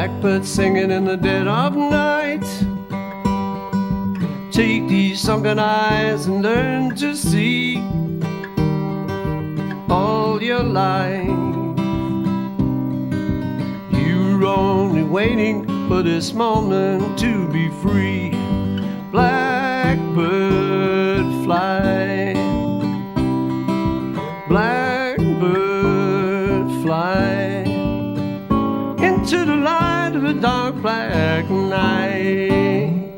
Blackbird singing in the dead of night. Take these sunken eyes and learn to see all your life. You're only waiting for this moment to be free. Blackbird a dark black night.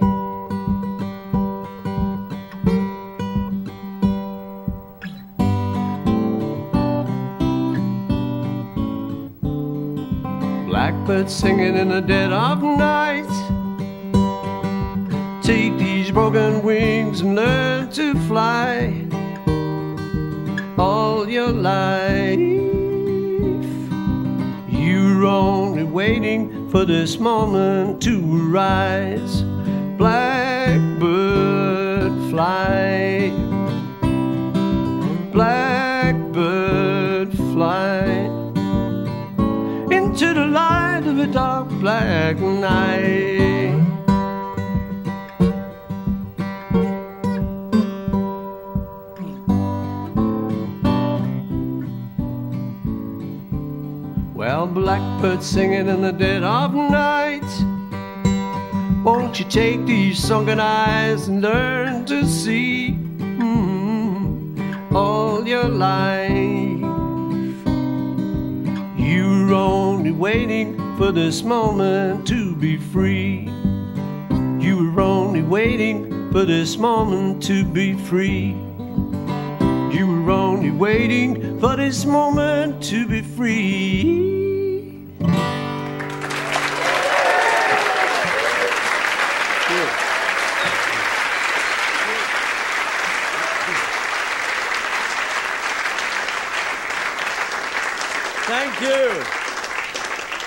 Blackbird singing in the dead of night. Take these broken wings and learn to fly all your life. Waiting for this moment to rise. Blackbird fly. Blackbird fly into the light of a dark black night. Well, blackbird singing in the dead of night. Won't you take these sunken eyes and learn to see mm, all your life? You're only waiting for this moment to be free. You were only waiting for this moment to be free waiting for this moment to be free. Thank you.